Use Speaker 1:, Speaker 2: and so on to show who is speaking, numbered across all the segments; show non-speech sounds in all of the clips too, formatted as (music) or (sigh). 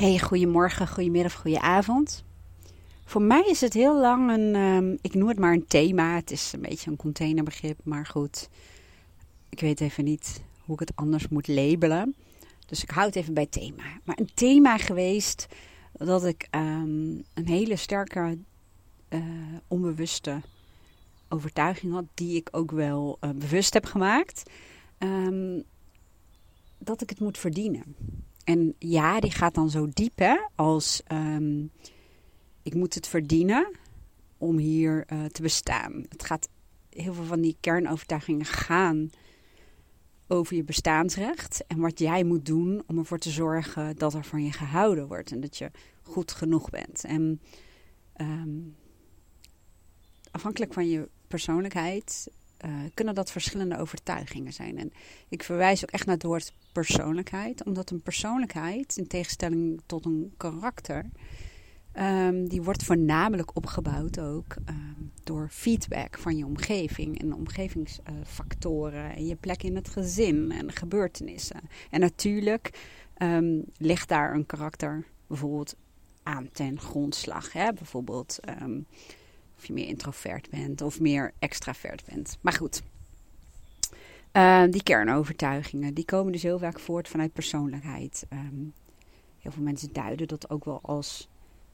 Speaker 1: Hey, goedemorgen, goedemiddag, goedenavond. Voor mij is het heel lang een, ehm, ik noem het maar een thema. Het is een beetje een containerbegrip, maar goed. Ik weet even niet hoe ik het anders moet labelen. Dus ik hou het even bij thema. Maar een thema geweest dat ik ehm, een hele sterke uh, onbewuste overtuiging had, die ik ook wel uh, bewust heb gemaakt. Um, dat ik het moet verdienen. En ja, die gaat dan zo diep hè, als um, ik moet het verdienen om hier uh, te bestaan. Het gaat heel veel van die kernovertuigingen gaan over je bestaansrecht en wat jij moet doen om ervoor te zorgen dat er van je gehouden wordt en dat je goed genoeg bent. En um, afhankelijk van je persoonlijkheid uh, kunnen dat verschillende overtuigingen zijn. En ik verwijs ook echt naar het woord persoonlijkheid, omdat een persoonlijkheid, in tegenstelling tot een karakter, um, die wordt voornamelijk opgebouwd ook um, door feedback van je omgeving en omgevingsfactoren en je plek in het gezin en gebeurtenissen. En natuurlijk um, ligt daar een karakter bijvoorbeeld aan ten grondslag. Hè? Bijvoorbeeld of je meer introvert bent of meer extravert bent. Maar goed, uh, die kernovertuigingen, die komen dus heel vaak voort vanuit persoonlijkheid. Um, heel veel mensen duiden dat ook wel als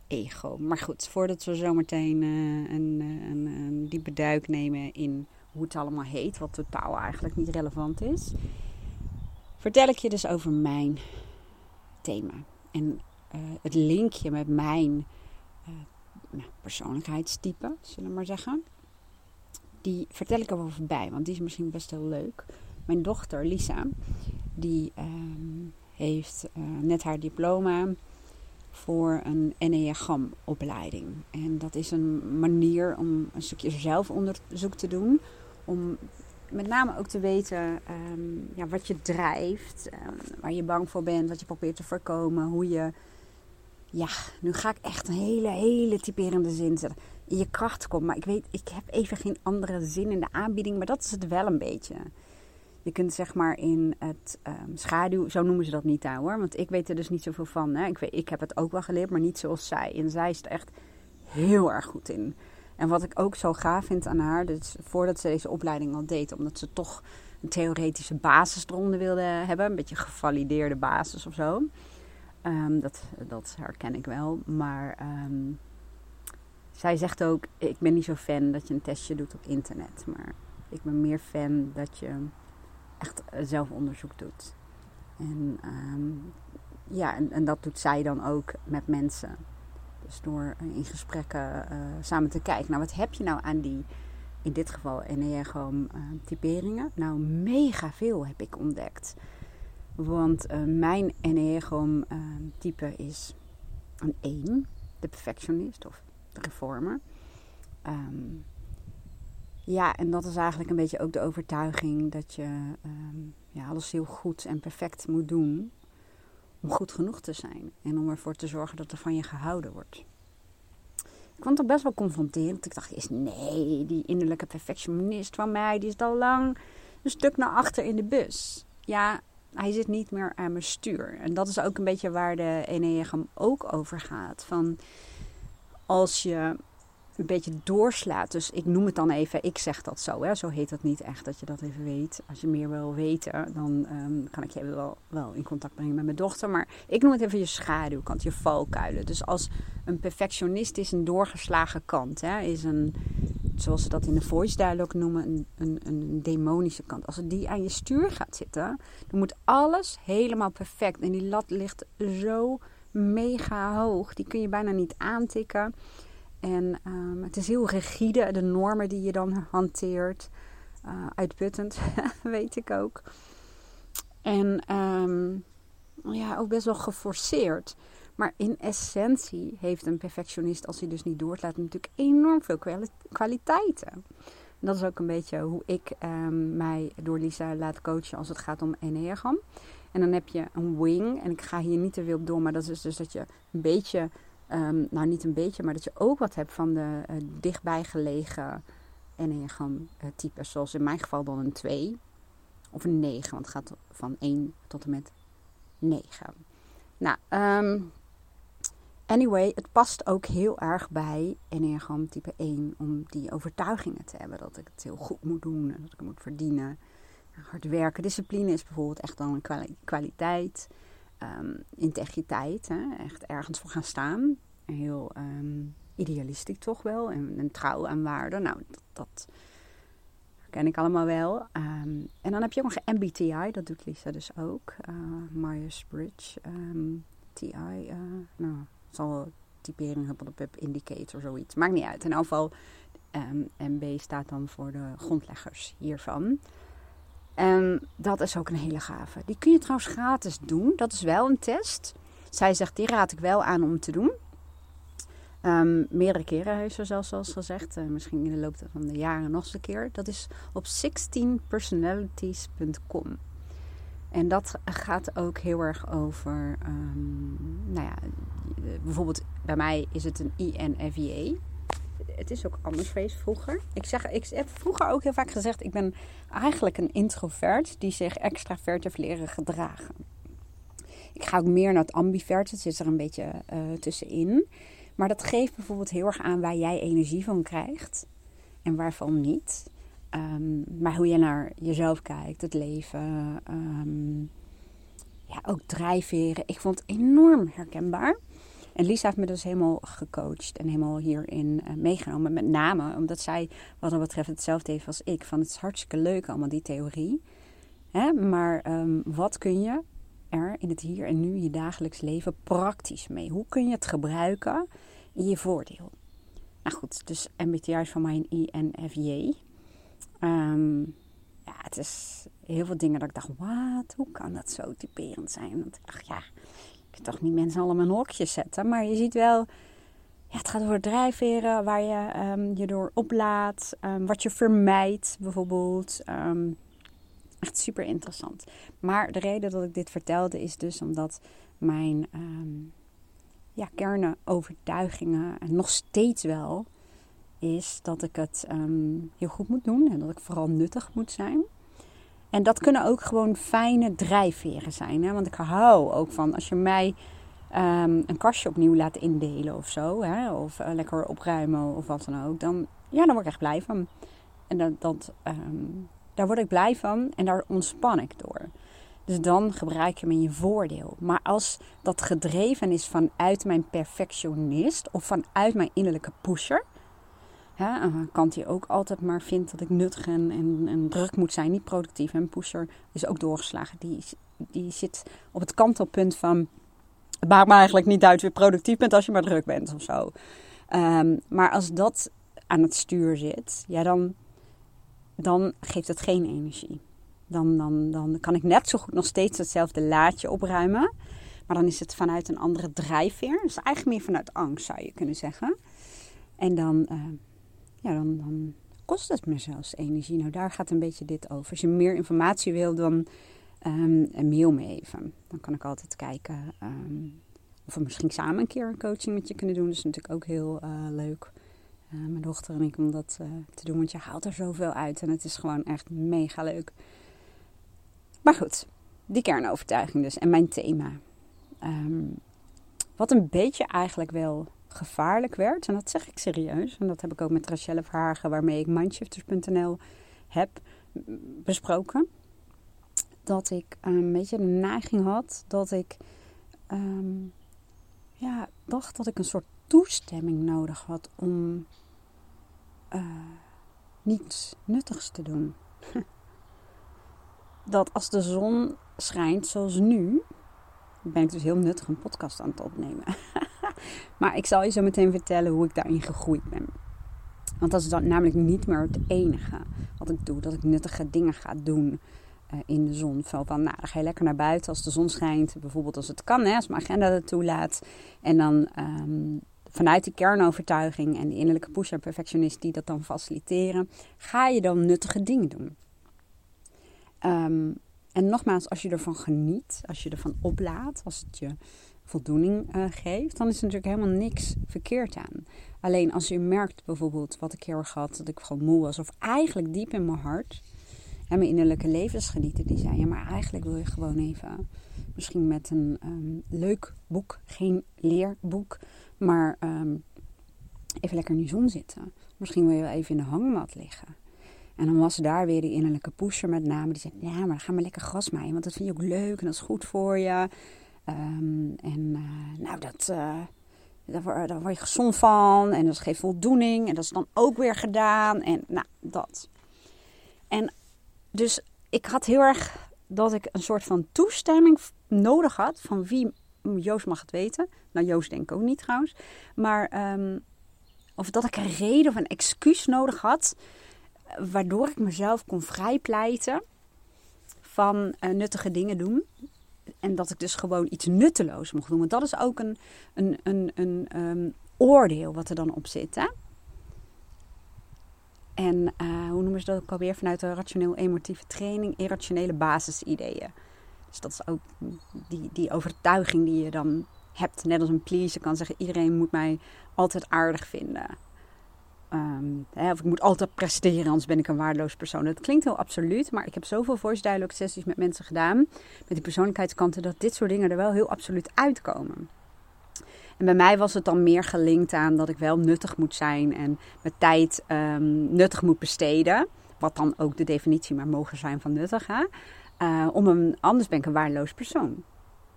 Speaker 1: ego. Maar goed, voordat we zometeen uh, een, een, een, diepe duik nemen in hoe het allemaal heet, wat totaal eigenlijk niet relevant is, vertel ik je dus over mijn thema. En het linkje met mijn nou, persoonlijkheidstype, zullen we maar zeggen. Die vertel ik er wel voorbij, want die is misschien best heel leuk. Mijn dochter Lisa, die um, heeft uh, net haar diploma voor een Enneagram-opleiding. En dat is een manier om een stukje zelfonderzoek te doen. Om met name ook te weten um, ja, wat je drijft, um, waar je bang voor bent, wat je probeert te voorkomen, hoe je ja, nu ga ik echt een hele, hele typerende zin zetten. In je kracht komt. Maar ik weet, ik heb even geen andere zin in de aanbieding. Maar dat is het wel een beetje. Je kunt zeg maar in het um, schaduw, zo noemen ze dat niet daar hoor. Want ik weet er dus niet zoveel van. Hè. Ik, weet, ik heb het ook wel geleerd, maar niet zoals zij. En zij is er echt heel erg goed in. En wat ik ook zo gaaf vind aan haar, dus voordat ze deze opleiding al deed, omdat ze toch een theoretische basis eronder wilde hebben, een beetje gevalideerde basis of zo. Um, dat, dat herken ik wel. Maar um, zij zegt ook: Ik ben niet zo fan dat je een testje doet op internet. Maar ik ben meer fan dat je echt zelfonderzoek doet. En, um, ja, en, en, dat doet zij dan ook met mensen. Dus door in gesprekken uh, samen te kijken. Nou, wat heb je nou aan die, in dit geval Enneagram uh, typeringen? Nou, mega veel heb ik ontdekt. Want uh, mijn Enneagram uh, type is een 1, de perfectionist of de reformer. Um, ja, en dat is eigenlijk een beetje ook de overtuiging dat je um, ja, alles heel goed en perfect moet doen om goed genoeg te zijn. En om ervoor te zorgen dat er van je gehouden wordt. Ik vond het best wel confronterend. Ik dacht is nee, die innerlijke perfectionist van mij, die is al lang een stuk naar achter in de bus. Ja, hij zit niet meer aan mijn stuur. En dat is ook een beetje waar de Enneagram ook over gaat. Van als je een beetje doorslaat. Dus ik noem het dan even, ik zeg dat zo. Hè? Zo heet dat niet echt, dat je dat even weet. Als je meer wil weten, dan um, kan ik je wel, wel in contact brengen met mijn dochter. Maar ik noem het even je schaduwkant, je valkuilen. Dus als een perfectionist is een doorgeslagen kant. Hè? Is een, zoals ze dat in de voice dialogue noemen, een, een, een demonische kant. Als die aan je stuur gaat zitten, dan moet alles helemaal perfect. En die lat ligt zo mega hoog. Die kun je bijna niet aantikken. En um, het is heel rigide, de normen die je dan hanteert. Uh, uitputtend, (laughs) weet ik ook. En um, ja, ook best wel geforceerd. Maar in essentie heeft een perfectionist, als hij dus niet doorlaat, natuurlijk enorm veel kwaliteiten. En dat is ook een beetje hoe ik um, mij door Lisa laat coachen als het gaat om Enneagram. En dan heb je een wing. En ik ga hier niet te veel op door, maar dat is dus dat je een beetje, um, nou niet een beetje, maar dat je ook wat hebt van de uh, dichtbij gelegen Enneagram uh, types. Zoals in mijn geval dan een 2 of een 9, want het gaat van 1 tot en met 9. Nou, um, Anyway, het past ook heel erg bij Enneagram type 1 om die overtuigingen te hebben. Dat ik het heel goed moet doen en dat ik het moet verdienen. Hard werken, discipline is bijvoorbeeld echt dan een kwaliteit. Um, integriteit, hè? echt ergens voor gaan staan. Heel um, idealistisch toch wel. En, trouw aan waarden. Nou, dat, ken ik allemaal wel. Um, en dan heb je ook nog MBTI, dat doet Lisa dus ook. Uh, Myers-Briggs, TI, uh, nou, zal typering Pub Indicator, zoiets. Maakt niet uit. In elk geval, MB staat dan voor de grondleggers hiervan. En dat is ook een hele gave. Die kun je trouwens gratis doen. Dat is wel een test. Zij zegt, die raad ik wel aan om te doen. Um, meerdere keren heeft ze zelfs zoals gezegd. Uh, misschien in de loop van de jaren nog eens een keer. Dat is op 16personalities.com. En dat gaat ook heel erg over, um, nou ja, bijvoorbeeld bij mij is het een INFJ het is ook anders geweest vroeger. Ik, zeg, ik heb vroeger ook heel vaak gezegd: ik ben eigenlijk een introvert die zich extravert heeft leren gedragen. Ik ga ook meer naar het ambivert, het zit er een beetje uh, tussenin. Maar dat geeft bijvoorbeeld heel erg aan waar jij energie van krijgt en waarvan niet. Um, maar hoe je naar jezelf kijkt, het leven, um, ja, ook drijfveren. Ik vond het enorm herkenbaar. En Lisa heeft me dus helemaal gecoacht en helemaal hierin uh, meegenomen. Met name omdat zij wat dat betreft hetzelfde heeft als ik. Van het is hartstikke leuk allemaal die theorie. Hè? Maar um, wat kun je er in het hier en nu, je dagelijks leven, praktisch mee? Hoe kun je het gebruiken in je voordeel? Nou goed, dus MBTI is van mij een INFJ. Um, ja, het is heel veel dingen dat ik dacht, wat, hoe kan dat zo typerend zijn? Want ik dacht, ja, toch niet mensen allemaal in hokjes zetten. Maar je ziet wel, ja, het gaat over drijfveren waar je um, je door oplaadt. Um, wat je vermijdt bijvoorbeeld. Echt super interessant. Maar de reden dat ik dit vertelde is dus omdat mijn ja, kernenovertuigingen nog steeds wel is dat ik het heel goed moet doen. En dat ik vooral nuttig moet zijn. En dat kunnen ook gewoon fijne drijfveren zijn. Hè? Want ik hou ook van als je mij um, een kastje opnieuw laat indelen of zo. Hè? Of uh, lekker opruimen of wat dan ook. Dan, ja, dan word ik echt blij van. En dat, um, daar word ik blij van en daar ontspan ik door. Dus dan gebruik je hem in je voordeel. Maar als dat gedreven is vanuit mijn perfectionist of vanuit mijn innerlijke pusher Hè, een kant die ook altijd maar vindt dat ik nuttig en, en, druk moet zijn, niet productief. En pusher is ook doorgeslagen. Die, die zit op het kantelpunt van... Het maakt me eigenlijk niet uit wie productief bent als je maar druk bent of zo. Um, maar als dat aan het stuur zit, ja, dan, dan geeft het geen energie. Dan, dan, dan kan ik net zo goed nog steeds hetzelfde laadje opruimen. Maar dan is het vanuit een andere drijfveer. Dus eigenlijk meer vanuit angst zou je kunnen zeggen. En dan, uh, ja, dan, kost het me zelfs energie. Nou, daar gaat een beetje dit over. Als je meer informatie wil, dan um, mail me even. Dan kan ik altijd kijken um, of we misschien samen een keer een coaching met je kunnen doen. Dat is natuurlijk ook heel uh, leuk. Uh, mijn dochter en ik om dat uh, te doen, want je haalt er zoveel uit en het is gewoon echt mega leuk. Maar goed, die kernovertuiging dus en mijn thema. Um, wat een beetje eigenlijk wel gevaarlijk werd. En dat zeg ik serieus. En dat heb ik ook met Rachelle Verhagen, waarmee ik Mindshifters.nl heb besproken. Dat ik een beetje de neiging had dat ik um, ja, dacht dat ik een soort toestemming nodig had om uh, niets nuttigs te doen. (laughs) dat als de zon schijnt zoals nu, ben ik dus heel nuttig een podcast aan het opnemen. (laughs) maar ik zal je zo meteen vertellen hoe ik daarin gegroeid ben. Want dat is dan namelijk niet meer het enige wat ik doe. Dat ik nuttige dingen ga doen uh, in de zon. Van, nou, dan ga je lekker naar buiten als de zon schijnt. Bijvoorbeeld als het kan, hè, als mijn agenda dat toelaat. En dan um, vanuit die kernovertuiging en die innerlijke pusher perfectionist die dat dan faciliteren. Ga je dan nuttige dingen doen. Um, en nogmaals, als je ervan geniet, als je ervan oplaat, als het je voldoening uh, geeft, dan is er natuurlijk helemaal niks verkeerd aan. Alleen als je merkt bijvoorbeeld wat ik heel erg had, dat ik gewoon moe was, of eigenlijk diep in mijn hart en mijn innerlijke levensgenieten die zijn, ja, maar eigenlijk wil je gewoon even Misschien met een ehm, leuk boek, geen leerboek, maar ehm, even lekker in de zon zitten. Misschien wil je even in de hangmat liggen. En dan was daar weer die innerlijke pusher met name. Die zei, ja, maar dan gaan we lekker gras maaien. Want dat vind je ook leuk en dat is goed voor je. Ehm, en uh, nou, dat, uh, daar, word, je gezond van. En dat geeft voldoening. En dat is dan ook weer gedaan. En nou, dat. En dus ik had heel erg dat ik een soort van toestemming nodig had. Van wie, Joost mag het weten. Nou, Joost denk ik ook niet trouwens. Maar, um, of dat ik een reden of een excuus nodig had. Waardoor ik mezelf kon vrijpleiten van uh, nuttige dingen doen. En dat ik dus gewoon iets nutteloos mocht doen. Want dat is ook een, een, een, een um, oordeel wat er dan op zit. Hè? En uh, hoe noemen ze dat ook alweer? Vanuit de rationeel-emotieve training, irrationele basisideeën. Dus dat is ook die, die overtuiging die je dan hebt. Net als een pleaser kan zeggen: iedereen moet mij altijd aardig vinden. Hè, of ik moet altijd presteren, anders ben ik een waardeloos persoon. Dat klinkt heel absoluut, maar ik heb zoveel voice dialogue sessies met mensen gedaan. Met die persoonlijkheidskanten, dat dit soort dingen er wel heel absoluut uitkomen. En bij mij was het dan meer gelinkt aan dat ik wel nuttig moet zijn en mijn tijd um, nuttig moet besteden. Wat dan ook de definitie maar mogen zijn van nuttig. Hè? Uh, om een, anders ben ik een waardeloos persoon.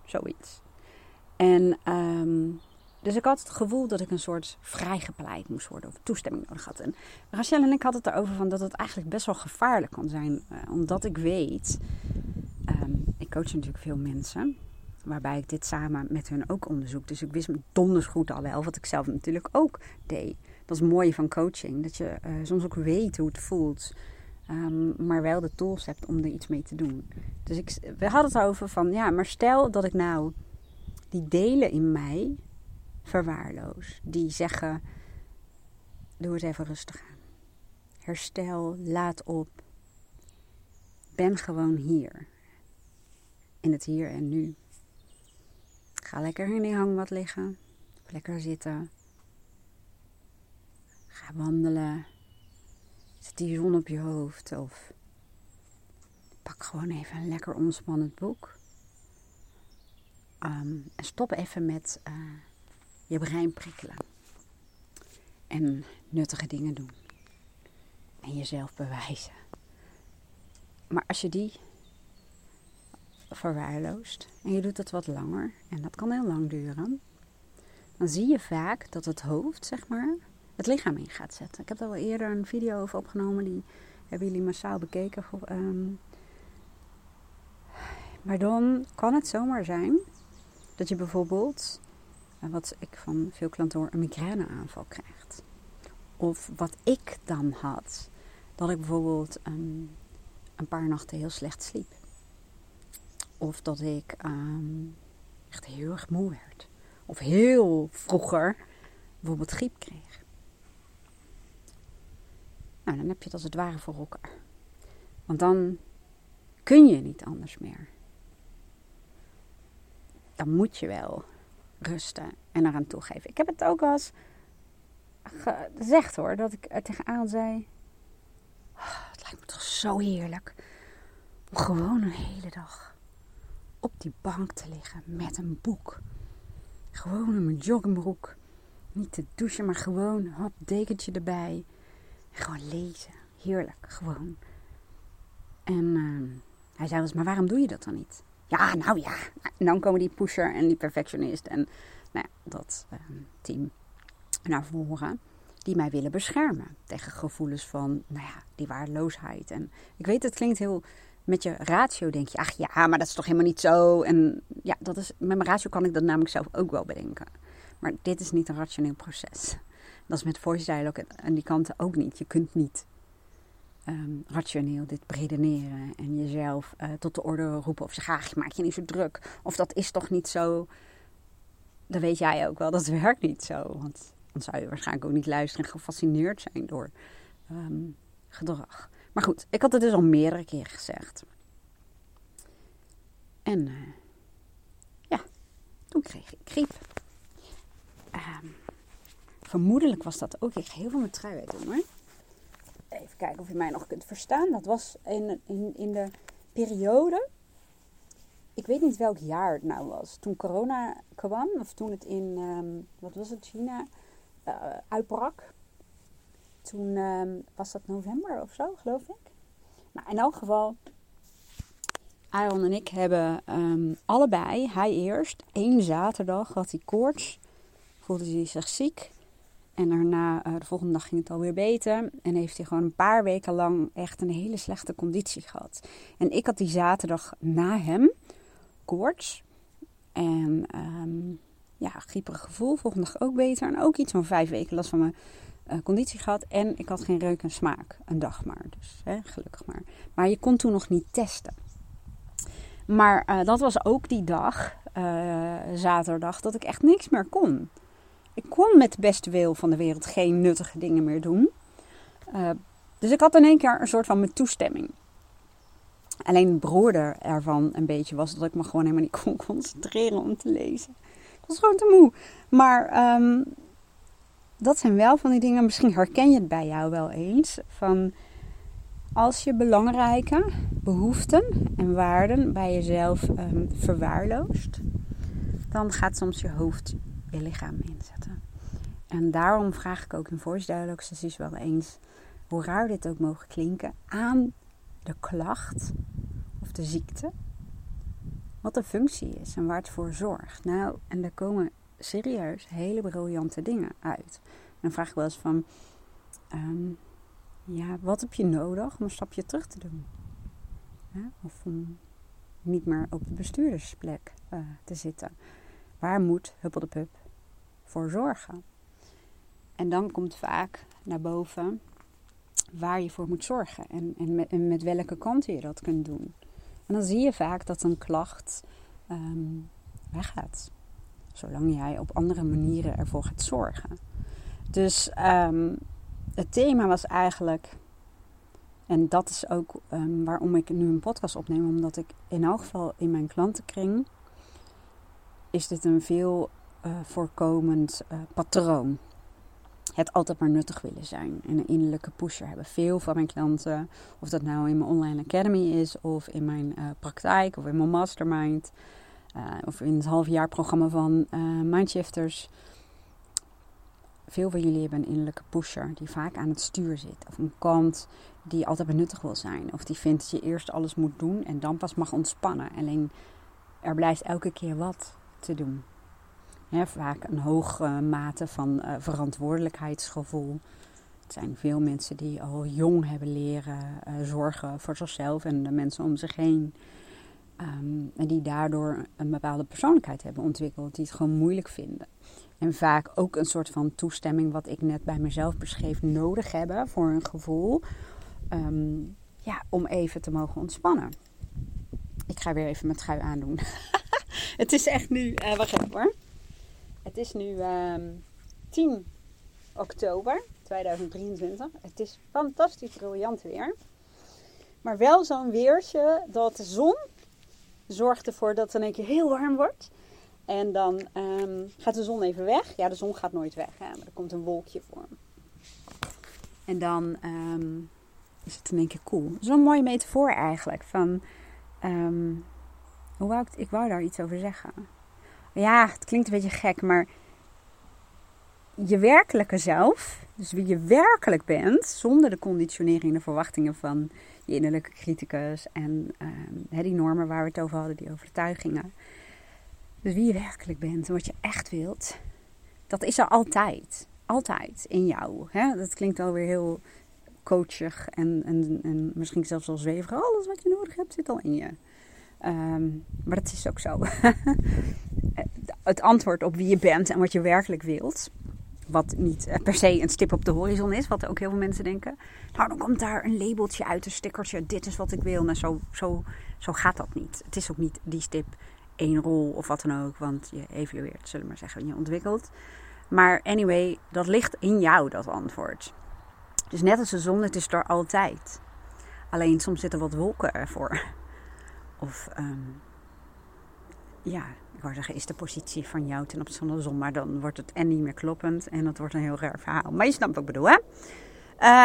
Speaker 1: Zoiets. En um, dus ik had het gevoel dat ik een soort vrijgepleit moest worden of toestemming nodig had. En Rachel en ik hadden het erover van dat het eigenlijk best wel gevaarlijk kan zijn. Uh, omdat ik weet, um, ik coach natuurlijk veel mensen. Waarbij ik dit samen met hun ook onderzoek. Dus ik wist donders goed al wel, wat ik zelf natuurlijk ook deed. Dat is het mooie van coaching. Dat je uh, soms ook weet hoe het voelt. Um, maar wel de tools hebt om er iets mee te doen. Dus ik, we hadden het over van, ja, maar stel dat ik nou die delen in mij verwaarloos. Die zeggen, doe het even rustig aan. Herstel, laat op. Ben gewoon hier. In het hier en nu. Ga lekker in die hangmat liggen. Lekker zitten. Ga wandelen. Zet die zon op je hoofd. Of pak gewoon even een lekker ontspannend boek. Um, en stop even met uh, je brein prikkelen. En nuttige dingen doen. En jezelf bewijzen. Maar als je die verwaarloost en je doet het wat langer, en dat kan heel lang duren, dan zie je vaak dat het hoofd, zeg maar, het lichaam in gaat zetten. Ik heb daar wel eerder een video over opgenomen, die hebben jullie massaal bekeken. Um, maar dan kan het zomaar zijn dat je bijvoorbeeld, wat ik van veel klanten hoor, een migraineaanval krijgt. Of wat ik dan had, dat ik bijvoorbeeld um, een paar nachten heel slecht sliep. Of dat ik um, echt heel erg moe werd. Of heel vroeger bijvoorbeeld griep kreeg. Nou, dan heb je het als het ware voor elkaar. Want dan kun je niet anders meer. Dan moet je wel rusten en eraan toegeven. Ik heb het ook als gezegd hoor, dat ik er tegenaan zei: oh, Het lijkt me toch zo heerlijk om gewoon een hele dag op die bank te liggen met een boek. Gewoon in mijn joggingbroek. Niet te douchen, maar gewoon hop, dekentje erbij. Gewoon lezen. Heerlijk, gewoon. En uh, hij zei eens, maar waarom doe je dat dan niet? Ja, nou ja. En dan komen die pusher en die perfectionist en nou ja, dat uh, team naar voren. Die mij willen beschermen tegen gevoelens van, nou ja, die waardeloosheid. En ik weet, het klinkt heel met je ratio denk je, ach ja, maar dat is toch helemaal niet zo. En ja, dat is, met mijn ratio kan ik dat namelijk zelf ook wel bedenken. Maar dit is niet een rationeel proces. Dat is met voice dialogue en die kanten ook niet. Je kunt niet um, rationeel dit redeneren en jezelf uh, tot de orde roepen. Of zeggen, ach, maak je niet zo druk. Of dat is toch niet zo. Dan weet jij ook wel, dat (laughs) werkt niet zo. Want dan zou je waarschijnlijk ook niet luisteren en gefascineerd zijn door um, gedrag. Maar goed, ik had het dus al meerdere keren gezegd. En uh, ja, toen kreeg ik griep. Um, vermoedelijk was dat ook. Ik heel veel mijn trui uit doen hoor. Even kijken of je mij nog kunt verstaan. Dat was in, in, in de periode ik weet niet welk jaar het nou was. Toen corona kwam, of toen het in, ehm, wat was het, China uh, uitbrak. Toen ehm, was dat november of zo, geloof ik. Nou, in elk geval, Aaron en ik hebben um, allebei, hij eerst, één zaterdag had hij koorts. Voelde hij zich ziek. En daarna, uh, de volgende dag ging het alweer beter. En heeft hij gewoon een paar weken lang echt een hele slechte conditie gehad. En ik had die zaterdag na hem koorts. En um, ja, grieperig gevoel. Volgende dag ook beter. En ook iets van vijf weken last van mijn uh, conditie gehad. En ik had geen reuk en smaak. Een dag maar. Dus hè, gelukkig maar. Maar je kon toen nog niet testen. Maar uh, dat was ook die dag, zaterdag, dat ik echt niks meer kon. Ik kon met de beste wil van de wereld geen nuttige dingen meer doen. Uh, dus ik had in één keer een soort van mijn toestemming. Alleen het broeder ervan een beetje was dat ik me gewoon helemaal niet kon (laughs) concentreren om te lezen. Ik was gewoon te moe. Maar um, dat zijn wel van die dingen, misschien herken je het bij jou wel eens. Van als je belangrijke behoeften en waarden bij jezelf um, verwaarloost, dan gaat soms je hoofd je lichaam inzetten. En daarom vraag ik ook in voice dialogue sessies wel eens, hoe raar dit ook mogen klinken, aan de klacht of de ziekte, wat de functie is en waar het voor zorgt. Nou, en daar komen serieus hele briljante dingen uit. En dan vraag ik wel eens van, um, ja, wat heb je nodig om een stapje terug te doen? Of om niet meer op de bestuurdersplek uh, te zitten. Waar moet Huppel de Pup voor zorgen? En dan komt vaak naar boven waar je voor moet zorgen en, en, met, met welke kanten je dat kunt doen. En dan zie je vaak dat een klacht um, weggaat. Zolang jij op andere manieren ervoor gaat zorgen. Dus um, het thema was eigenlijk, en dat is ook um, waarom ik nu een podcast opneem, omdat ik in elk geval in mijn klantenkring is dit een veel uh, voorkomend uh, patroon. Het altijd maar nuttig willen zijn en een innerlijke pusher hebben. Veel van mijn klanten, of dat nou in mijn online academy is, of in mijn uh, praktijk, of in mijn mastermind, of in het halfjaarprogramma van Mindshifters veel van jullie hebben een innerlijke pusher die vaak aan het stuur zit. Of een kant die altijd benuttig wil zijn. Of die vindt dat je eerst alles moet doen en dan pas mag ontspannen. Alleen er blijft elke keer wat te doen. Vaak een hoge mate van uh, verantwoordelijkheidsgevoel. Het zijn veel mensen die al jong hebben leren uh, zorgen voor zichzelf en de mensen om zich heen. Um, en die daardoor een bepaalde persoonlijkheid hebben ontwikkeld, die het gewoon moeilijk vinden. En vaak ook een soort van toestemming, wat ik net bij mezelf beschreef, nodig hebben voor een gevoel. Um, ja, om even te mogen ontspannen. Ik ga weer even mijn trui aandoen. (laughs) het is echt nu, uh, wacht even hoor. Het is nu um, 10 oktober 2023. Het is fantastisch briljant weer. Maar wel zo'n weertje dat de zon zorgt ervoor dat het in één keer heel warm wordt. En dan um, gaat de zon even weg. Ja, de zon gaat nooit weg, maar er komt een wolkje voor. En dan um, is het in één keer cool. Een mooie metafoor eigenlijk. Van, hoe wou ik, ik wou daar iets over zeggen. Ja, het klinkt een beetje gek, maar je werkelijke zelf, dus wie je werkelijk bent, zonder de conditionering de verwachtingen van je innerlijke criticus en um, die normen waar we het over hadden, die overtuigingen. Dus wie je werkelijk bent en wat je echt wilt, dat is er altijd. Altijd in jou. Hè? Dat klinkt alweer heel coachig en, en, en misschien zelfs al zweverig. Alles wat je nodig hebt zit al in je. Um, maar dat is ook zo. (laughs) het antwoord op wie je bent en wat je werkelijk wilt. Wat niet eh, per se een stip op de horizon is, wat ook heel veel mensen denken. Nou, dan komt daar een labeltje uit, een stickertje. Dit is wat ik wil. Nou, zo, zo, zo gaat dat niet. Het is ook niet die stip één rol of wat dan ook. Want je evalueert, zullen we maar zeggen, je ontwikkelt. Maar anyway, dat ligt in jou, dat antwoord. Dus net als de zon, het is er altijd. Alleen soms zitten wat wolken ervoor. Of um, ja, ik wou zeggen, is de positie van jou ten opzichte van de zon. Maar dan wordt het en niet meer kloppend en dat wordt een heel raar verhaal. Maar je snapt wat ik bedoel, hè?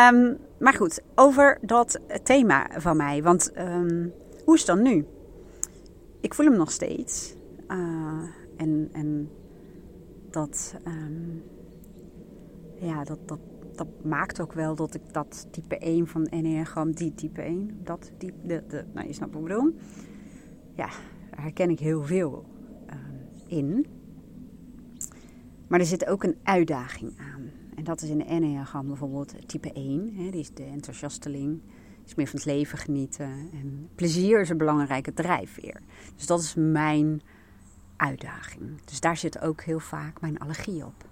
Speaker 1: Um, maar goed, over dat thema van mij. Want um, hoe is het dan nu? ik voel hem nog steeds. Uh, en, en dat, ja, dat, dat, dat maakt ook wel dat ik dat type 1 van Enneagram, die type 1, dat type, de, de, nou je snapt wat ik bedoel. Ja, daar herken ik heel veel uh, in. Maar er zit ook een uitdaging aan. En dat is in de Enneagram bijvoorbeeld type 1. Hè, die is de enthousiasteling. Is meer van het leven genieten. En plezier is een belangrijke drijfveer. Dus dat is mijn uitdaging. Dus daar zit ook heel vaak mijn allergie op.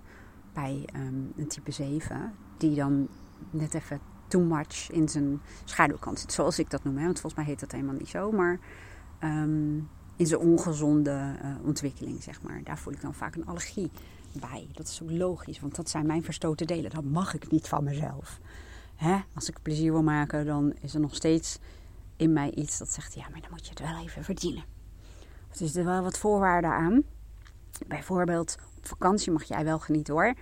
Speaker 1: Bij um, een type 7, die dan net even too much in zijn schaduwkant zit. Zoals ik dat noem. Hè? Want volgens mij heet dat helemaal niet zo. Maar um, in zijn ongezonde uh, ontwikkeling, zeg maar. Daar voel ik dan vaak een allergie bij. Dat is ook logisch, want dat zijn mijn verstoten delen. Dat mag ik niet van mezelf. Hè? Als ik plezier wil maken, dan is er nog steeds in mij iets dat zegt: ja, maar dan moet je het wel even verdienen. Er zitten wel wat voorwaarden aan. Bijvoorbeeld, op vakantie mag jij wel genieten hoor.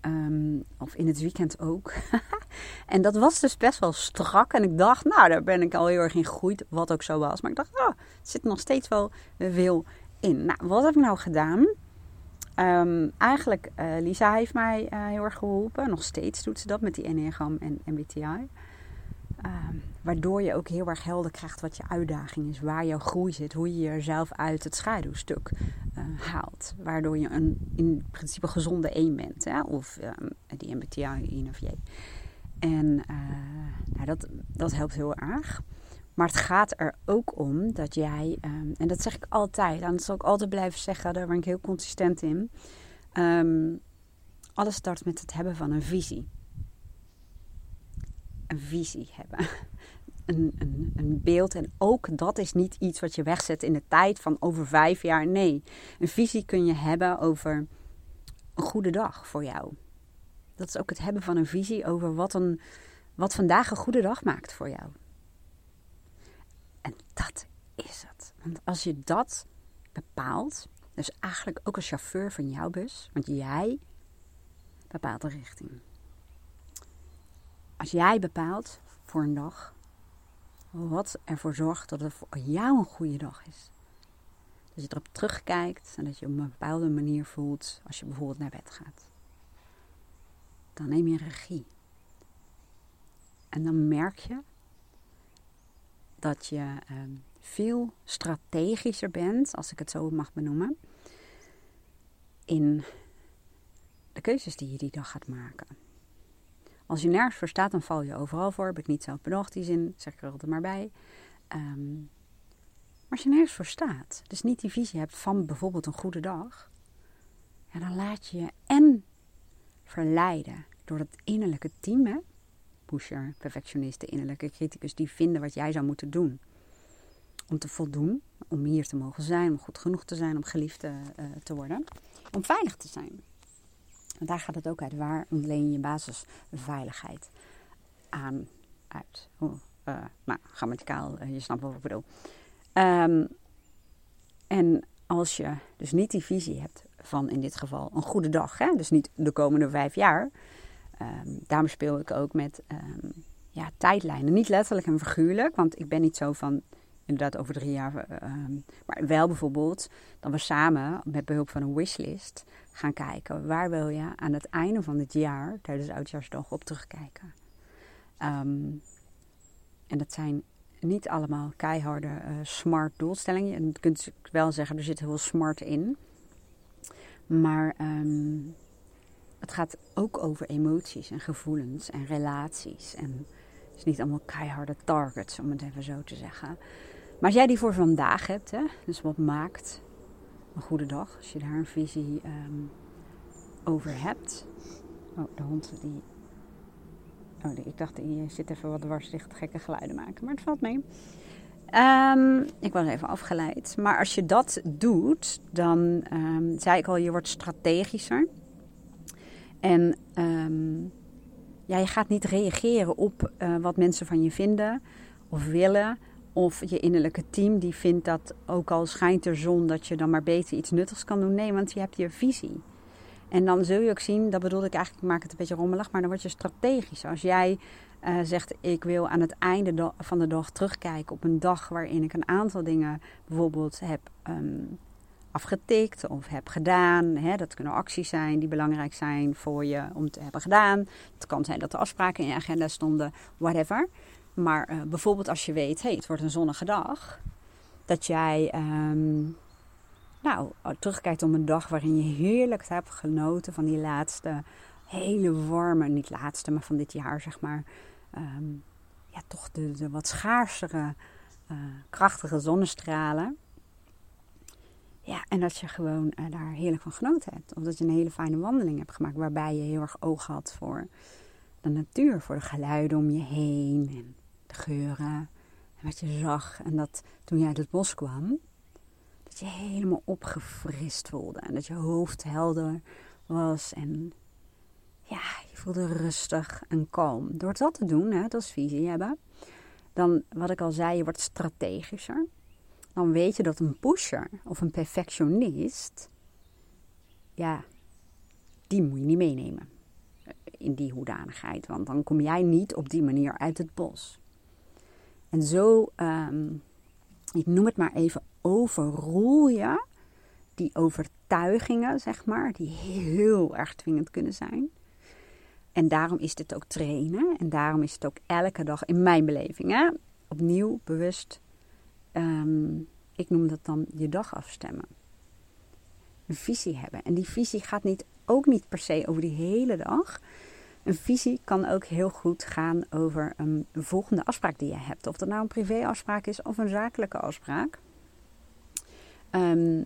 Speaker 1: Um, of in het weekend ook. (laughs) en dat was dus best wel strak. En ik dacht, nou, daar ben ik al heel erg in gegroeid. Wat ook zo was. Maar ik dacht, oh, er zit nog steeds wel veel in. Nou, wat heb ik nou gedaan? Um, eigenlijk, uh, Lisa heeft mij uh, heel erg geholpen. Nog steeds doet ze dat met die Enneagram en MBTI. Um, ehm, waardoor je ook heel erg helder krijgt wat je uitdaging is. Waar jouw groei zit. Hoe je jezelf uit het schaduwstuk uh, haalt. Waardoor je een in principe gezonde één bent. Hè? Of um, die MBTI, INFJ. En nou, dat, dat helpt heel erg. Maar het gaat er ook om dat jij, en dat zeg ik altijd, en dat zal ik altijd blijven zeggen, daar ben ik heel consistent in. Alles start met het hebben van een visie. Een visie hebben. Een, een, een, beeld. En ook dat is niet iets wat je wegzet in de tijd van over vijf jaar. Nee, een visie kun je hebben over een goede dag voor jou. Dat is ook het hebben van een visie over wat, een, wat vandaag een goede dag maakt voor jou. En dat is het. Want als je dat bepaalt, dus eigenlijk ook als chauffeur van jouw bus, want jij bepaalt de richting. Als jij bepaalt voor een dag wat ervoor zorgt dat het voor jou een goede dag is. Dat je erop terugkijkt en dat je op een bepaalde manier voelt als je bijvoorbeeld naar bed gaat. Dan neem je regie. En dan merk je dat je ehm, veel strategischer bent, als ik het zo mag benoemen, in de keuzes die je die dag gaat maken. Als je nergens voor staat, dan val je overal voor. Heb ik niet zelf bedacht, die zin, zeg ik er altijd maar bij. Um, maar als je nergens voor staat, dus niet die visie hebt van bijvoorbeeld een goede dag, ja, dan laat je je en verleiden door het innerlijke team, hè, pusher, perfectionist, de innerlijke criticus, die vinden wat jij zou moeten doen. Om te voldoen, om hier te mogen zijn, om goed genoeg te zijn, om geliefd te, uh, te worden, om veilig te zijn. Want daar gaat het ook uit. Waar ontleen je basisveiligheid aan uit? Oh, uh, nou, grammaticaal, uh, je snapt wat ik bedoel. Um, en als je dus niet die visie hebt van in dit geval een goede dag, hè? dus niet de komende vijf jaar, Um, daarom speel ik ook met um, ja, tijdlijnen. Niet letterlijk en figuurlijk, want ik ben niet zo van inderdaad over drie jaar. Um, maar wel bijvoorbeeld dat we samen met behulp van een wishlist gaan kijken. Waar wil je aan het einde van het jaar, tijdens Oudjaarsdag, op terugkijken? en dat zijn niet allemaal keiharde uh, smart doelstellingen. En je kunt wel zeggen, er zit heel veel smart in. Maar het gaat ook over emoties en gevoelens en relaties. En het is niet allemaal keiharde targets, om het even zo te zeggen. Maar als jij die voor vandaag hebt, hè, dus wat maakt een goede dag, als je daar een visie um, over hebt. Oh, de hond die. Oh, ik dacht, die zit even wat dwarsdicht gekke geluiden maken, maar het valt mee. Um, ik was even afgeleid. Maar als je dat doet, dan um, zei ik al, je wordt strategischer. En ja, je gaat niet reageren op uh, wat mensen van je vinden of willen. Of je innerlijke team die vindt dat ook al schijnt er zon, dat je dan maar beter iets nuttigs kan doen. Nee, want je hebt je visie. En dan zul je ook zien, dat bedoelde ik eigenlijk, ik maak het een beetje rommelig, maar dan word je strategisch. Als jij uh, zegt, ik wil aan het einde van de dag terugkijken op een dag waarin ik een aantal dingen bijvoorbeeld heb um, afgetikt of heb gedaan. Hè, dat kunnen acties zijn die belangrijk zijn voor je om te hebben gedaan. Het kan zijn dat er afspraken in je agenda stonden, whatever. Maar uh, bijvoorbeeld als je weet, hey, het wordt een zonnige dag, dat jij um, nou, terugkijkt op een dag waarin je heerlijk hebt genoten van die laatste hele warme, niet laatste, maar van dit jaar zeg maar, um, ja, toch de, wat schaarsere, uh, krachtige zonnestralen. Ja, en dat je gewoon uh, daar heerlijk van genoten hebt. Of dat je een hele fijne wandeling hebt gemaakt waarbij je heel erg oog had voor de natuur, voor de geluiden om je heen en de geuren en wat je zag. En dat toen je uit het bos kwam, dat je helemaal opgefrist voelde en dat je hoofd helder was en ja, je voelde rustig en kalm. Door dat te doen, hè, dat is visie hebben, dan, wat ik al zei, je wordt strategischer. Dan weet je dat een pusher of een perfectionist, ja, die moet je niet meenemen in die hoedanigheid. Want dan kom jij niet op die manier uit het bos. En zo, um, ik noem het maar even, overroel je die overtuigingen, zeg maar, die heel erg dwingend kunnen zijn. En daarom is dit ook trainen. En daarom is het ook elke dag in mijn beleving. Hè? Opnieuw, bewust. Um, ik noem dat dan je dag afstemmen. Een visie hebben. En die visie gaat niet, ook niet per se over die hele dag. Een visie kan ook heel goed gaan over een volgende afspraak die je hebt. Of dat nou een privéafspraak is of een zakelijke afspraak. Um,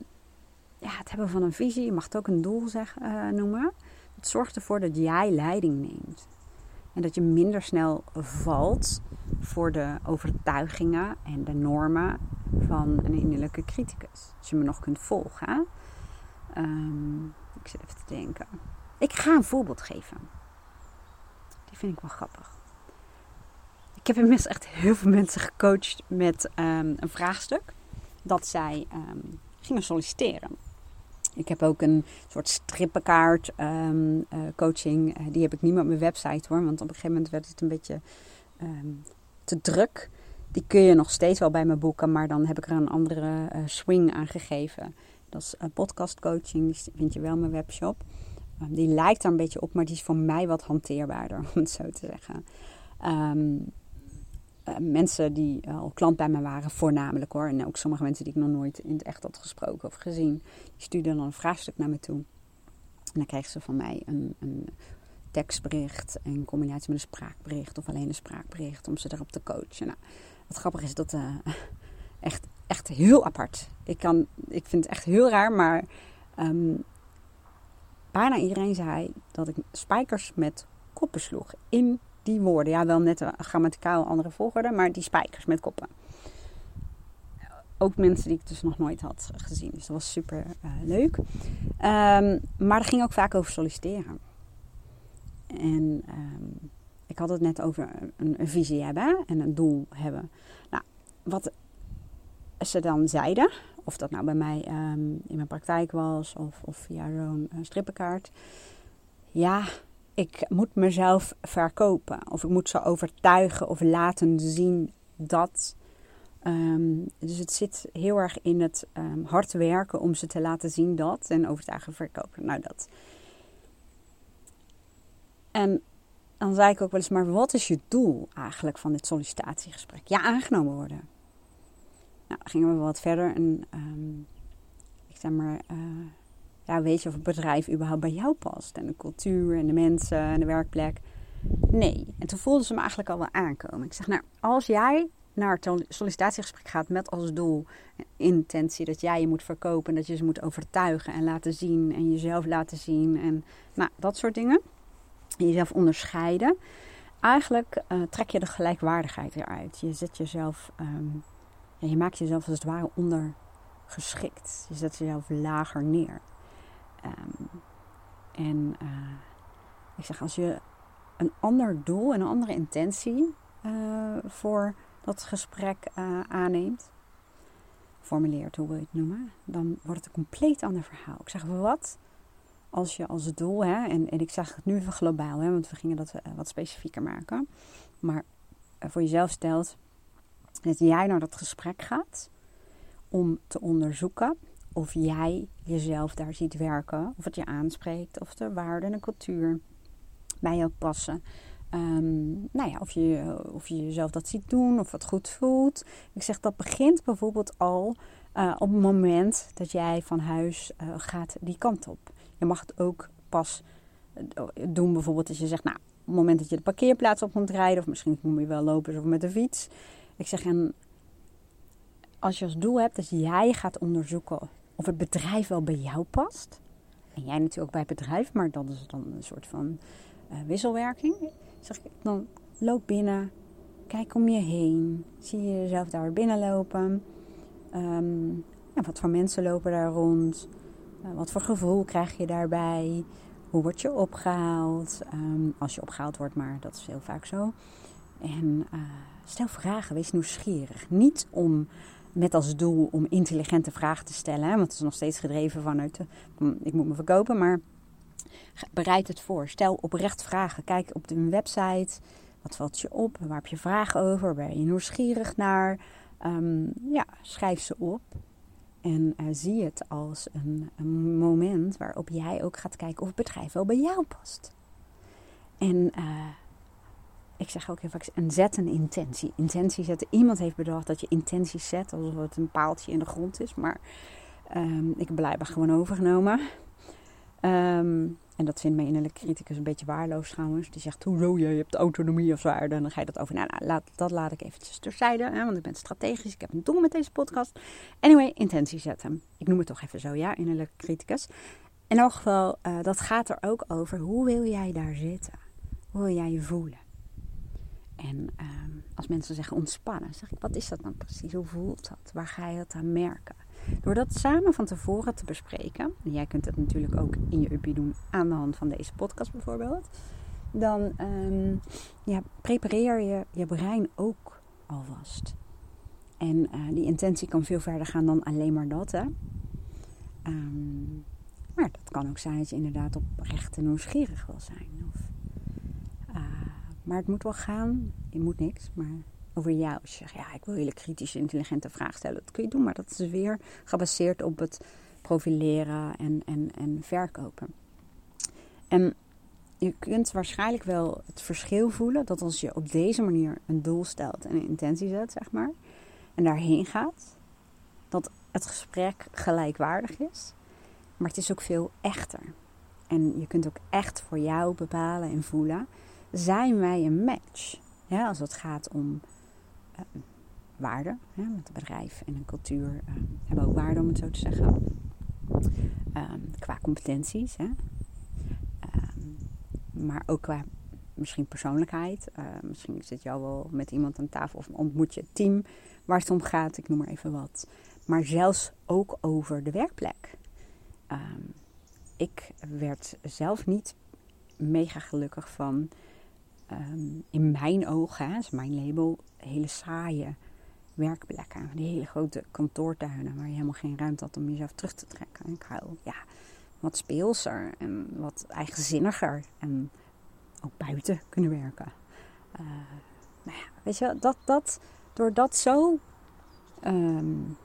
Speaker 1: ja, het hebben van een visie, je mag het ook een doel zeg, uh, noemen. Het zorgt ervoor dat jij leiding neemt. En dat je minder snel valt voor de overtuigingen en de normen van een innerlijke criticus. Als je me nog kunt volgen. Um, ik zit even te denken. Ik ga een voorbeeld geven. Vind ik wel grappig. Ik heb inmiddels echt heel veel mensen gecoacht met um, een vraagstuk. Dat zij um, gingen solliciteren. Ik heb ook een soort strippenkaart um, uh, coaching. Uh, die heb ik niet meer op mijn website hoor. Want op een gegeven moment werd het een beetje te druk. Die kun je nog steeds wel bij me boeken. Maar dan heb ik er een andere uh, swing aan gegeven. Dat is podcast coaching. Die vind je wel in mijn webshop. Die lijkt er een beetje op. Maar die is voor mij wat hanteerbaarder. (laughs) Om het zo te zeggen. Uh, mensen die al klant bij me waren, voornamelijk hoor. En ook sommige mensen die ik nog nooit in het echt had gesproken of gezien. Die stuurden dan een vraagstuk naar me toe. En dan kregen ze van mij een, een tekstbericht in combinatie met een spraakbericht of alleen een spraakbericht om ze erop te coachen. Nou, wat grappig is dat uh, (laughs) echt, echt heel apart. Ik, kan, ik vind het echt heel raar, maar um, bijna iedereen zei dat ik spijkers met koppen sloeg in die woorden. Ja, wel net grammaticaal andere volgorde, maar die spijkers met koppen. Ook mensen die ik dus nog nooit had gezien. Dus dat was super uh, leuk. Um, maar het ging ook vaak over solliciteren. En um, ik had het net over een, een, visie hebben en een doel hebben. Nou, wat ze dan zeiden, of dat nou bij mij um, in mijn praktijk was of, of via zo'n uh, strippenkaart. Ja, ik moet mezelf verkopen. Of ik moet ze overtuigen of laten zien dat. Um, dus het zit heel erg in het um, hard werken om ze te laten zien dat. En overtuigen verkopen. Nou, dat. En dan zei ik ook wel eens, maar wat is je doel eigenlijk van dit sollicitatiegesprek? Ja, aangenomen worden. Nou, gingen we wat verder en um, ik zeg maar, uh, ja, weet je of het bedrijf überhaupt bij jou past. En de cultuur en de mensen en de werkplek. Nee. En toen voelden ze me eigenlijk al wel aankomen. Ik zeg, nou, als jij naar het sollicitatiegesprek gaat met als doel intentie dat jij je moet verkopen, dat je ze moet overtuigen en laten zien en jezelf laten zien en nou, dat soort dingen. En jezelf onderscheiden. Eigenlijk uh, trek je de gelijkwaardigheid eruit. Je zet jezelf, ja, je maakt jezelf als het ware ondergeschikt. Je zet jezelf lager neer. Um, en uh, ik zeg, als je een ander doel en een andere intentie uh, voor dat gesprek uh, aanneemt, formuleert, hoe wil je het noemen, dan wordt het een compleet ander verhaal. Ik zeg, wat als je als doel, hè, en, en ik zeg het nu even globaal, hè, want we gingen dat wat specifieker maken. Maar voor jezelf stelt dat jij naar dat gesprek gaat om te onderzoeken of jij jezelf daar ziet werken, of het je aanspreekt, of de waarden en cultuur bij jou passen. Um, nou ja, of je, of je jezelf dat ziet doen, of het goed voelt. Ik zeg dat begint bijvoorbeeld al uh, op het moment dat jij van huis uh, gaat die kant op. Je mag het ook pas doen, bijvoorbeeld als je zegt, nou, op het moment dat je de parkeerplaats op moet rijden, of misschien moet je wel lopen of met de fiets. Ik zeg, en als je als doel hebt dat jij gaat onderzoeken of het bedrijf wel bij jou past. En jij natuurlijk ook bij het bedrijf, maar dat is dan een soort van uh, wisselwerking. Zeg ik, dan loop binnen, kijk om je heen. Zie je jezelf daar binnenlopen. Um, wat voor mensen lopen daar rond? Uh, wat voor gevoel krijg je daarbij? Hoe word je opgehaald? Um, als je opgehaald wordt, maar dat is heel vaak zo. En uh, stel vragen, wees nieuwsgierig. Niet om met als doel om intelligente vragen te stellen. Hè, want het is nog steeds gedreven vanuit de, ik moet me verkopen, maar bereid het voor. Stel oprecht vragen. Kijk op de website. Wat valt je op? Waar heb je vragen over? Ben je nieuwsgierig naar? Um, ja, schrijf ze op. En uh, zie het als een, moment waarop jij ook gaat kijken of het bedrijf wel bij jou past. En uh, ik zeg ook heel vaak, en zet een intentie. Intentie zetten. Iemand heeft bedacht dat je intenties zet, alsof het een paaltje in de grond is. Maar um, ik heb blijkbaar gewoon overgenomen. Um, en dat vindt mijn innerlijke criticus een beetje waarloos trouwens. Die zegt, hoezo, je hebt autonomie of zo. En dan ga je dat over. Nou, nou laat, dat laat ik eventjes terzijde. Hè, want ik ben strategisch. Ik heb een doel met deze podcast. Anyway, intentie zetten. Ik noem het toch even zo, ja, innerlijke criticus. In elk geval, uh, dat gaat er ook over. Hoe wil jij daar zitten? Hoe wil jij je voelen? En uh, als mensen zeggen ontspannen, zeg ik, wat is dat dan precies? Hoe voelt dat? Waar ga je het aan merken? Door dat samen van tevoren te bespreken, en jij kunt het natuurlijk ook in je uppie doen aan de hand van deze podcast bijvoorbeeld, dan um, ja, prepareer je je brein ook alvast. En uh, die intentie kan veel verder gaan dan alleen maar dat. Hè? Um, maar dat kan ook zijn dat je inderdaad oprecht en nieuwsgierig wil zijn. Of, maar het moet wel gaan, je moet niks, maar over jou. Als je zegt, ja, ik wil hele kritische, intelligente vragen stellen. Dat kun je doen, maar dat is weer gebaseerd op het profileren en, en, en verkopen. En je kunt waarschijnlijk wel het verschil voelen dat als je op deze manier een doel stelt en een intentie zet, zeg maar, en daarheen gaat, dat het gesprek gelijkwaardig is, maar het is ook veel echter. En je kunt ook echt voor jou bepalen en voelen: zijn wij een match? Ja, als het gaat om uh, waarde. Met een bedrijf en een cultuur uh, hebben ook waarde, om het zo te zeggen. Um, qua competenties. Hè. Um, maar ook qua misschien persoonlijkheid. Uh, misschien zit jou wel met iemand aan tafel of ontmoet je het team waar het om gaat. Ik noem maar even wat. Maar zelfs ook over de werkplek. Um, ik werd zelf niet mega gelukkig van um, in mijn ogen, dat is mijn label, hele saaie werkplekken. Die hele grote kantoortuinen waar je helemaal geen ruimte had om jezelf terug te trekken. En ik hou ja, wat speelser en wat eigenzinniger en ook buiten kunnen werken. Uh, nou ja, weet je, dat, dat, door dat zo um,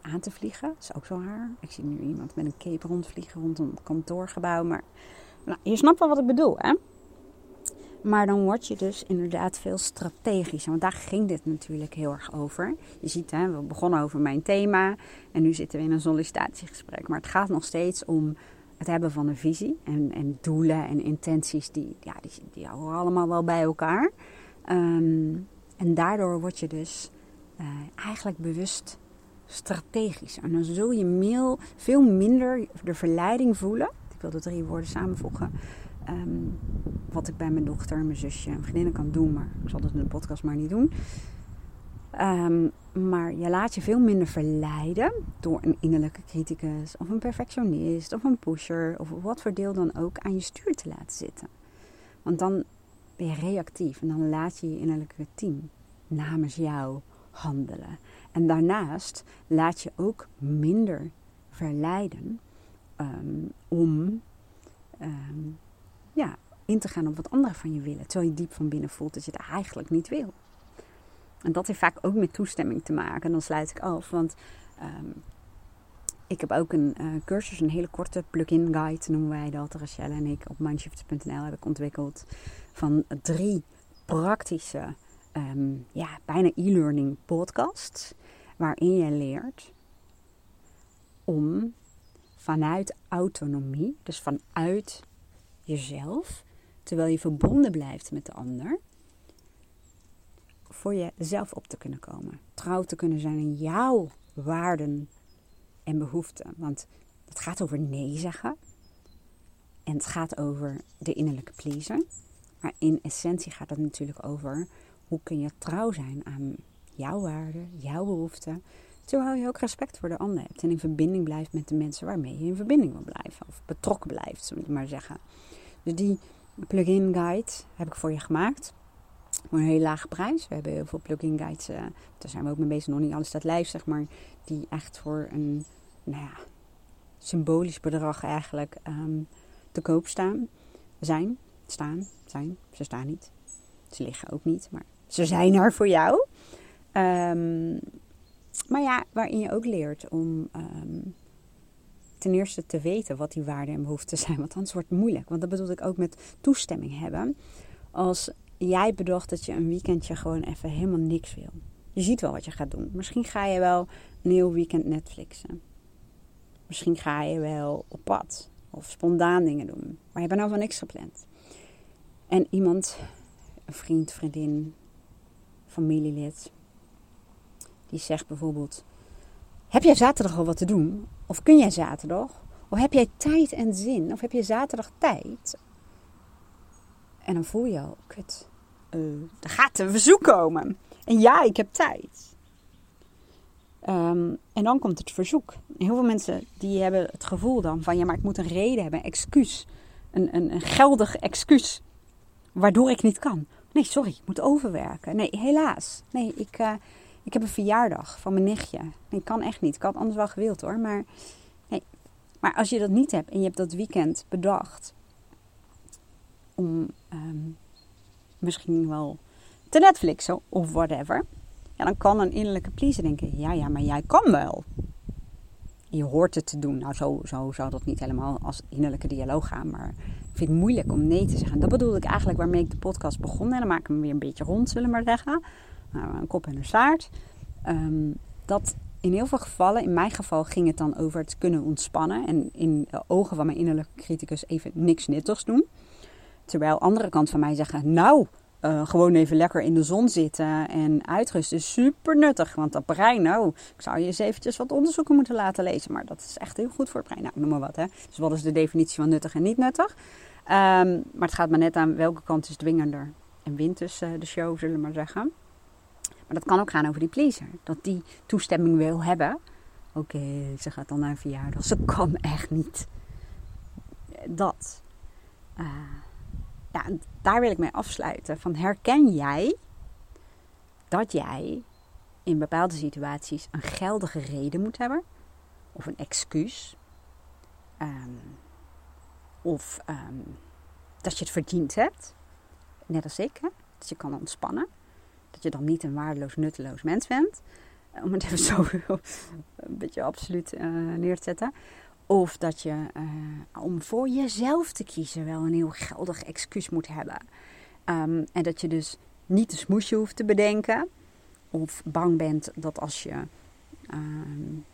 Speaker 1: aan te vliegen, is ook zo raar. Ik zie nu iemand met een cape rondvliegen rond een kantoorgebouw. Maar nou, je snapt wel wat ik bedoel, hè? Maar dan word je dus inderdaad veel strategischer. Want daar ging dit natuurlijk heel erg over. Je ziet, hè, we begonnen over mijn thema. En nu zitten we in een sollicitatiegesprek. Maar het gaat nog steeds om het hebben van een visie. En, en doelen en intenties, die, ja, die, die horen allemaal wel bij elkaar. Um, en daardoor word je dus uh, eigenlijk bewust strategisch. En dan zul je veel minder de verleiding voelen. Ik wil de drie woorden samenvoegen Um, wat ik bij mijn dochter, mijn zusje en vriendinnen kan doen. Maar ik zal dat in de podcast maar niet doen. Um, maar je laat je veel minder verleiden door een innerlijke criticus of een perfectionist of een pusher of wat voor deel dan ook aan je stuur te laten zitten. Want dan ben je reactief en dan laat je je innerlijke team namens jou handelen. En daarnaast laat je ook minder verleiden um, om in te gaan op wat anderen van je willen. Terwijl je diep van binnen voelt dat je het eigenlijk niet wil. En dat heeft vaak ook met toestemming te maken. En dan sluit ik af, want ehm, ik heb ook een uh, cursus, een hele korte plugin guide noemen wij dat. Rachelle en ik op mindshift.nl heb ik ontwikkeld van drie praktische, ehm, ja, bijna e-learning podcasts. Waarin je leert om vanuit autonomie, dus vanuit jezelf, terwijl je verbonden blijft met de ander, voor jezelf op te kunnen komen. Trouw te kunnen zijn in jouw waarden en behoeften. Want het gaat over nee zeggen. En het gaat over de innerlijke pleaser. Maar in essentie gaat het natuurlijk over hoe kun je trouw zijn aan jouw waarden, jouw behoeften. Terwijl je ook respect voor de ander hebt. En in verbinding blijft met de mensen waarmee je in verbinding wil blijven. Of betrokken blijft, zullen we maar zeggen. Dus die plugin guide heb ik voor je gemaakt. Voor een hele lage prijs. We hebben heel veel plugin guides. Uh, daar zijn we ook mee bezig. Nog niet alles staat live, zeg maar. Die echt voor een nou ja, symbolisch bedrag eigenlijk um, te koop staan. Zijn. Staan. Zijn. Ze staan niet. Ze liggen ook niet. Maar ze zijn er voor jou. Um, maar ja, waarin je ook leert om um, ten eerste te weten wat die waarden en behoeften zijn. Want anders wordt het moeilijk. Want dat bedoel ik ook met toestemming hebben. Als jij bedacht dat je een weekendje gewoon even helemaal niks wil. Je ziet wel wat je gaat doen. Misschien ga je wel een heel weekend Netflixen. Misschien ga je wel op pad. Of spontaan dingen doen. Maar je hebt nou van niks gepland. En iemand, een vriend, vriendin, familielid, die zegt bijvoorbeeld: Heb jij zaterdag al wat te doen? Of kun jij zaterdag? Of heb jij tijd en zin? Of heb je zaterdag tijd? En dan voel je al, kut, uh, er gaat een verzoek komen. En ja, ik heb tijd. Um, en dan komt het verzoek. Heel veel mensen die hebben het gevoel dan van, ja, maar ik moet een reden hebben, een excuus. Een, een, geldig excuus. Waardoor ik niet kan. Nee, sorry, ik moet overwerken. Nee, helaas. Nee, ik, uh, ik heb een verjaardag van mijn nichtje. Ik kan echt niet. Ik had anders wel gewild hoor. Maar, nee. maar als je dat niet hebt en je hebt dat weekend bedacht om um, misschien wel te Netflixen of whatever. Ja, dan kan een innerlijke pleaser denken: ja, ja, maar jij kan wel. Je hoort het te doen. Nou, zo, zo zou dat niet helemaal als innerlijke dialoog gaan. Maar ik vind het moeilijk om nee te zeggen. Dat bedoelde ik eigenlijk waarmee ik de podcast begon. En dan maak ik hem weer een beetje rond, zullen we maar zeggen. Nou, een kop en een staart. Um, dat in heel veel gevallen, in mijn geval ging het dan over het kunnen ontspannen. En in de ogen van mijn innerlijke criticus even niks nuttigs doen. Terwijl andere kant van mij zeggen, nou, uh, gewoon even lekker in de zon zitten en uitrusten is super nuttig. Want dat brein, nou, ik zou je eens eventjes wat onderzoeken moeten laten lezen. Maar dat is echt heel goed voor het brein. Nou, noem maar wat, hè. Dus wat is de definitie van nuttig en niet nuttig? Um, maar het gaat maar net aan welke kant is dwingender. En wint dus uh, de show, zullen we maar zeggen. Maar dat kan ook gaan over die pleaser. Dat die toestemming wil hebben. Oké, ze gaat dan naar een verjaardag. Ze kan echt niet. Dat. Uh, ja, daar wil ik mee afsluiten. Van herken jij dat jij in bepaalde situaties een geldige reden moet hebben? Of een excuus? Um, of um, dat je het verdiend hebt? Net als ik, hè? dat je kan ontspannen. Je dan niet een waardeloos, nutteloos mens bent. Om het even zo (laughs) een beetje absoluut uh, neer te zetten. Of dat je uh, om voor jezelf te kiezen wel een heel geldig excuus moet hebben. Um, en dat je dus niet de smoesje hoeft te bedenken. Of bang bent dat als je um,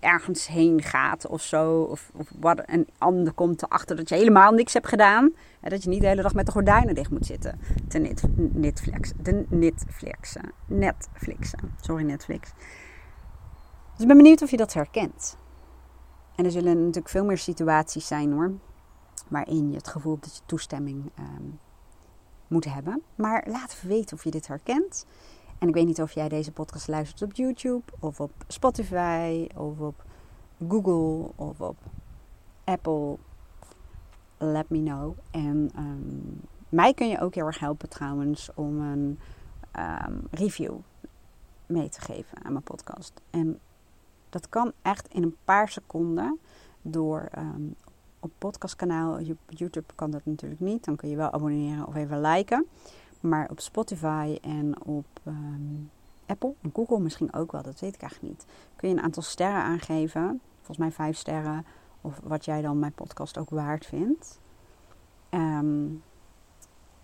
Speaker 1: ergens heen gaat of zo. Of, of wat een ander komt erachter dat je helemaal niks hebt gedaan. En dat je niet de hele dag met de gordijnen dicht moet zitten. Te net, Netflix, de Netflixen. Netflixen. Sorry Netflix. Dus ik ben benieuwd of je dat herkent. En er zullen natuurlijk veel meer situaties zijn hoor. Waarin je het gevoel hebt dat je toestemming um, moet hebben. Maar laat even weten of je dit herkent. En ik weet niet of jij deze podcast luistert op YouTube of op Spotify of op Google of op Apple. Let me know. En um, mij kun je ook heel erg helpen trouwens om een um, review mee te geven aan mijn podcast. En dat kan echt in een paar seconden door um, op podcastkanaal. YouTube kan dat natuurlijk niet. Dan kun je wel abonneren of even liken. Maar op Spotify en op ehm, Apple Google misschien ook wel, dat weet ik eigenlijk niet. Kun je een aantal sterren aangeven. Volgens mij vijf sterren. Of wat jij dan mijn podcast ook waard vindt. Ehm,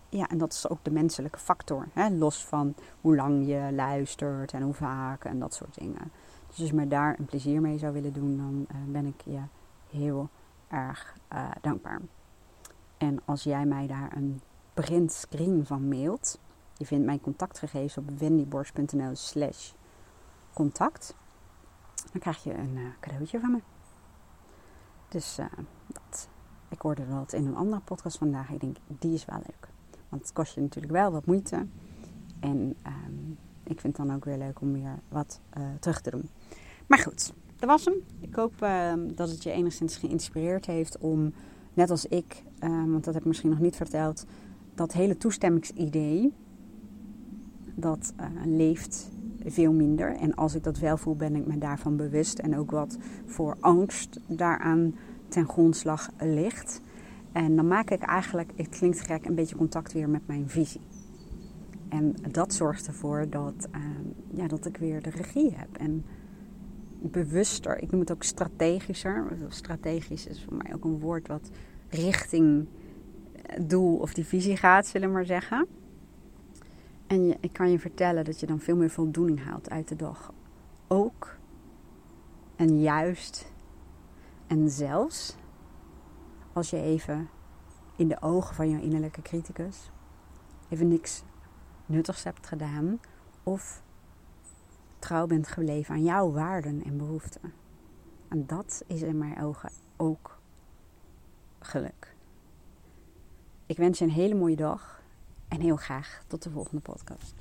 Speaker 1: ja, en dat is ook de menselijke factor. Hè? Los van hoe lang je luistert en hoe vaak en dat soort dingen. Dus als je me daar een plezier mee zou willen doen, dan uh, ben ik je heel erg uh, dankbaar. En als jij mij daar een printscreen van mailt, je vindt mijn contactgegevens op wendyborst.nl slash contact, dan krijg je een uh, cadeautje van me. Dus dat. Ik hoorde dat in een andere podcast vandaag. Ik denk, die is wel leuk. Want het kost je natuurlijk wel wat moeite. En um, ik vind het dan ook weer leuk om weer wat uh, terug te doen. Maar goed, dat was hem. Ik hoop uh, dat het je enigszins geïnspireerd heeft om, net als ik, uh, want dat heb ik misschien nog niet verteld, dat hele toestemmingsidee, dat eh, leeft veel minder. En als ik dat wel voel, ben ik me daarvan bewust. En ook wat voor angst daaraan ten grondslag ligt. En dan maak ik eigenlijk, het klinkt gek, een beetje contact weer met mijn visie. En dat zorgt ervoor dat, uh, ja, dat ik weer de regie heb. En bewuster, ik noem het ook strategischer. Strategisch is voor mij ook een woord wat richting doel of die visie gaat, zullen we maar zeggen. En ik kan je vertellen dat je dan veel meer voldoening haalt uit de dag. Ook en juist en zelfs als je even in de ogen van je innerlijke criticus even niks nuttigs hebt gedaan of trouw bent gebleven aan jouw waarden en behoeften. En dat is in mijn ogen ook geluk. Ik wens je een hele mooie dag en heel graag tot de volgende podcast.